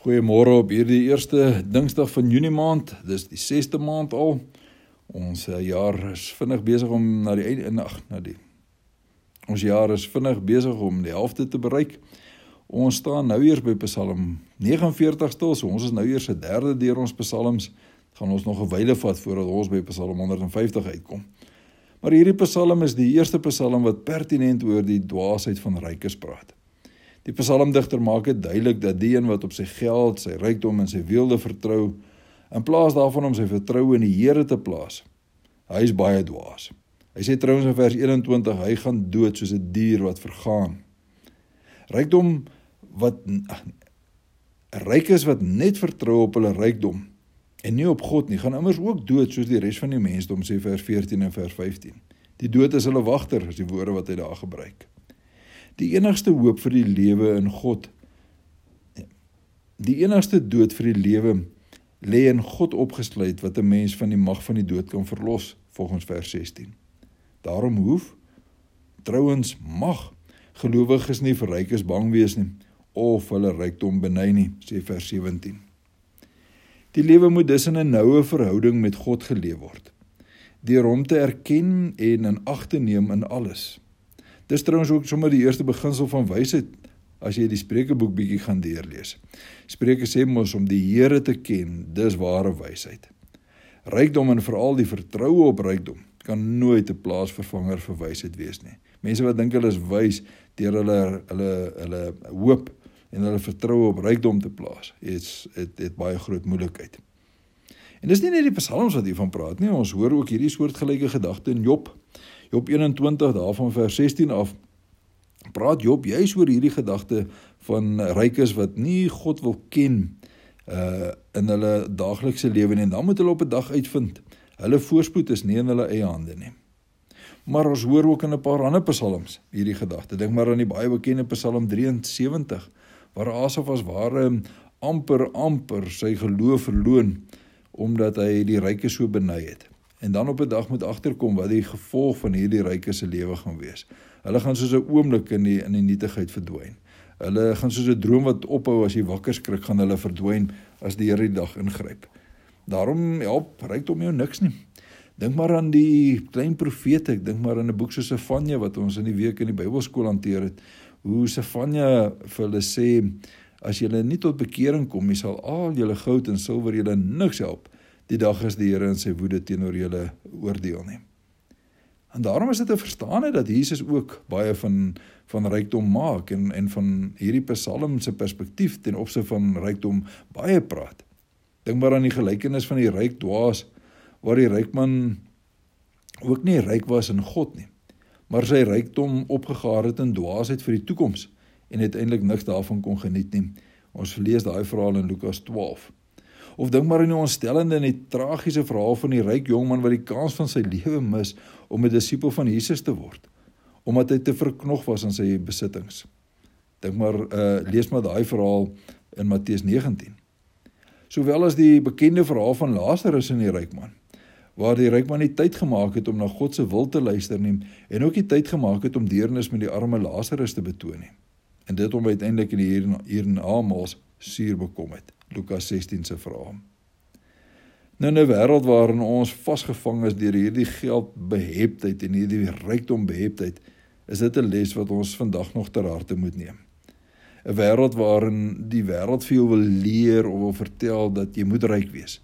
Goeiemôre op hierdie eerste Dinsdag van Junie maand. Dis die 6ste maand al. Ons eh, jaar is vinnig besig om na die einde ag, na die Ons jaar is vinnig besig om die helfte te bereik. Ons staan nou eers by Psalm 49 stil. So ons is nou eers se derde deur ons psalms. Dit gaan ons nog 'n wyle vat voordat ons by Psalm 150 uitkom. Maar hierdie psalm is die eerste psalm wat pertinent oor die dwaasheid van rykes praat. Die psalmdigter maak dit duidelik dat die een wat op sy geld, sy rykdom en sy weelde vertrou, in plaas daarvan om sy vertroue in die Here te plaas, hy is baie dwaas. Hy sê trouens in vers 21, hy gaan dood soos 'n dier wat vergaan. Rykdom wat rykes wat net vertrou op hulle rykdom en nie op God nie, gaan immers ook dood soos die res van die mensdom sê vers 14 en vers 15. Die dood is hulle wagter, is die woorde wat hy daar gebruik. Die enigste hoop vir die lewe in God. Die enigste dood vir die lewe lê in God opgesluit wat 'n mens van die mag van die dood kan verlos volgens vers 16. Daarom hoef trouens mag gelowiges nie vir rykes bang wees nie of hulle rykdom beny nie, sê vers 17. Die lewe moet dus in 'n noue verhouding met God geleef word. Deur hom te erken en in ag te neem in alles. Dis trouens ook sommer die eerste beginsel van wysheid as jy die Spreukeboek bietjie gaan deurlees. Spreuke sê mos om die Here te ken, dis ware wysheid. Rykdom en veral die vertroue op rykdom kan nooit 'n plaasvervanger vir wysheid wees nie. Mense wat dink hulle is wys deur hulle hulle hulle hoop en hulle vertroue op rykdom te plaas, het het, het baie groot moeilikheid. En dis nie net die psalms wat hiervan praat nie, ons hoor ook hierdie soortgelyke gedagte in Job. Job 21 daarvan vers 16 af praat Job juis oor hierdie gedagte van rykes wat nie God wil ken uh in hulle daaglikse lewe nie en dan moet hulle op 'n dag uitvind hulle voorspoed is nie in hulle eie hande nie. Maar ons hoor ook in 'n paar ander psalms hierdie gedagte. Dink maar aan die baie bekende Psalm 73 waar Asaf as ware amper amper sy geloof verloon omdat hy die rykes so beny het en dan op 'n dag moet agterkom wat die gevolg van hierdie ryke se lewe gaan wees. Hulle gaan soos 'n oomblik in die in die nietigheid verdwyn. Hulle gaan soos 'n droom wat ophou as jy wakker skrik gaan hulle verdwyn as die Here die dag ingryp. Daarom help rykdom jou niks nie. Dink maar aan die klein profete, ek dink maar aan 'n boek soos Sefanja wat ons in die week in die Bybelskool hanteer het. Hoe Sefanja vir hulle sê as julle nie tot bekering kom nie, sal al julle goud en silwer julle niks help die dag as die Here in sy woede teenoor julle oordeel nie. En daarom is dit te verstaan dat Jesus ook baie van van rykdom maak en en van hierdie Psalm se perspektief ten opsigte van rykdom baie praat. Dink maar aan die gelykenis van die ryk dwaas waar die ryk man ook nie ryk was in God nie, maar sy rykdom opgegaar het in dwaasheid vir die toekoms en uiteindelik niks daarvan kon geniet nie. Ons lees daai verhaal in Lukas 12. Of dink maar aan die ontstellende en die tragiese verhaal van die ryk jongman wat die kans van sy lewe mis om 'n disipel van Jesus te word omdat hy te verknog was aan sy besittings. Dink maar uh lees maar daai verhaal in Matteus 19. Sowel as die bekende verhaal van Lazarus en die ryk man waar die ryk man nie tyd gemaak het om na God se wil te luister nie en ook nie tyd gemaak het om deernis met die arme Lazarus te betoon nie. En dit hom uiteindelik in hier hier in Amos suur bekom het. Lukas 16 se verhaal. Nou 'n wêreld waarin ons vasgevang is deur hierdie geldbeheptheid en hierdie rykdombeheptheid, is dit 'n les wat ons vandag nog ter harte moet neem. 'n Wêreld waarin die wêreld vir jou wil leer of wil vertel dat jy moet ryk wees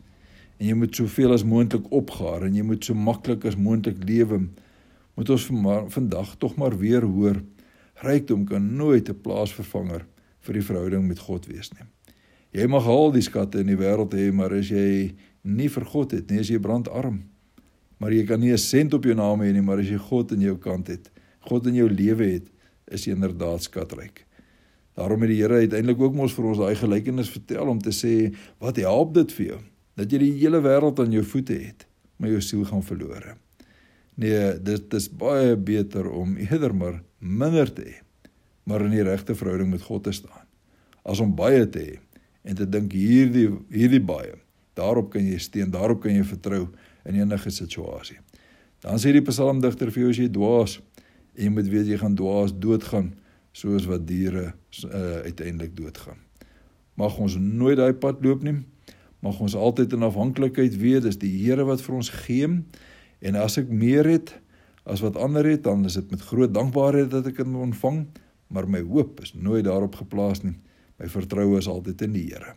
en jy moet soveel as moontlik opgaar en jy moet so maklik as moontlik lewe, moet ons vandag tog maar weer hoor, rykdom kan nooit 'n plaasvervanger vir die verhouding met God wees nie. Jy mag al die skatte in die wêreld hê, maar as jy nie vir God het nie, as jy brandarm. Maar jy kan nie 'n sent op jou naam hê nie, maar as jy God in jou kant het, God in jou lewe het, is jy inderdaad skatryk. Daarom het die Here uiteindelik ook mos vir ons daai gelykenis vertel om te sê, wat help dit vir jou dat jy die hele wêreld aan jou voete het, maar jou siel gaan verlore? Nee, dit is baie beter om eerder maar minder te hê, maar in die regte verhouding met God te staan, as om baie te hê en te dink hierdie hierdie baie. Daarop kan jy steun, daarop kan jy vertrou in enige situasie. Dan sê die psalmdigter vir jou as jy dwaas en jy moet weet jy gaan dwaas doodgaan soos wat diere uh, uiteindelik doodgaan. Mag ons nooit daai pad loop nie. Mag ons altyd in afhanklikheid weet dis die Here wat vir ons gee en as ek meer het as wat ander het, dan is dit met groot dankbaarheid dat ek dit ontvang, maar my hoop is nooit daarop geplaas nie. My vertroue is altyd in die Here.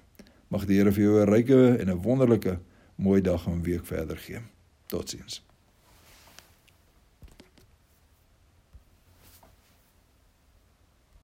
Mag die Here vir jou 'n ryke en 'n wonderlike mooi dag en week verder gee. Totsiens.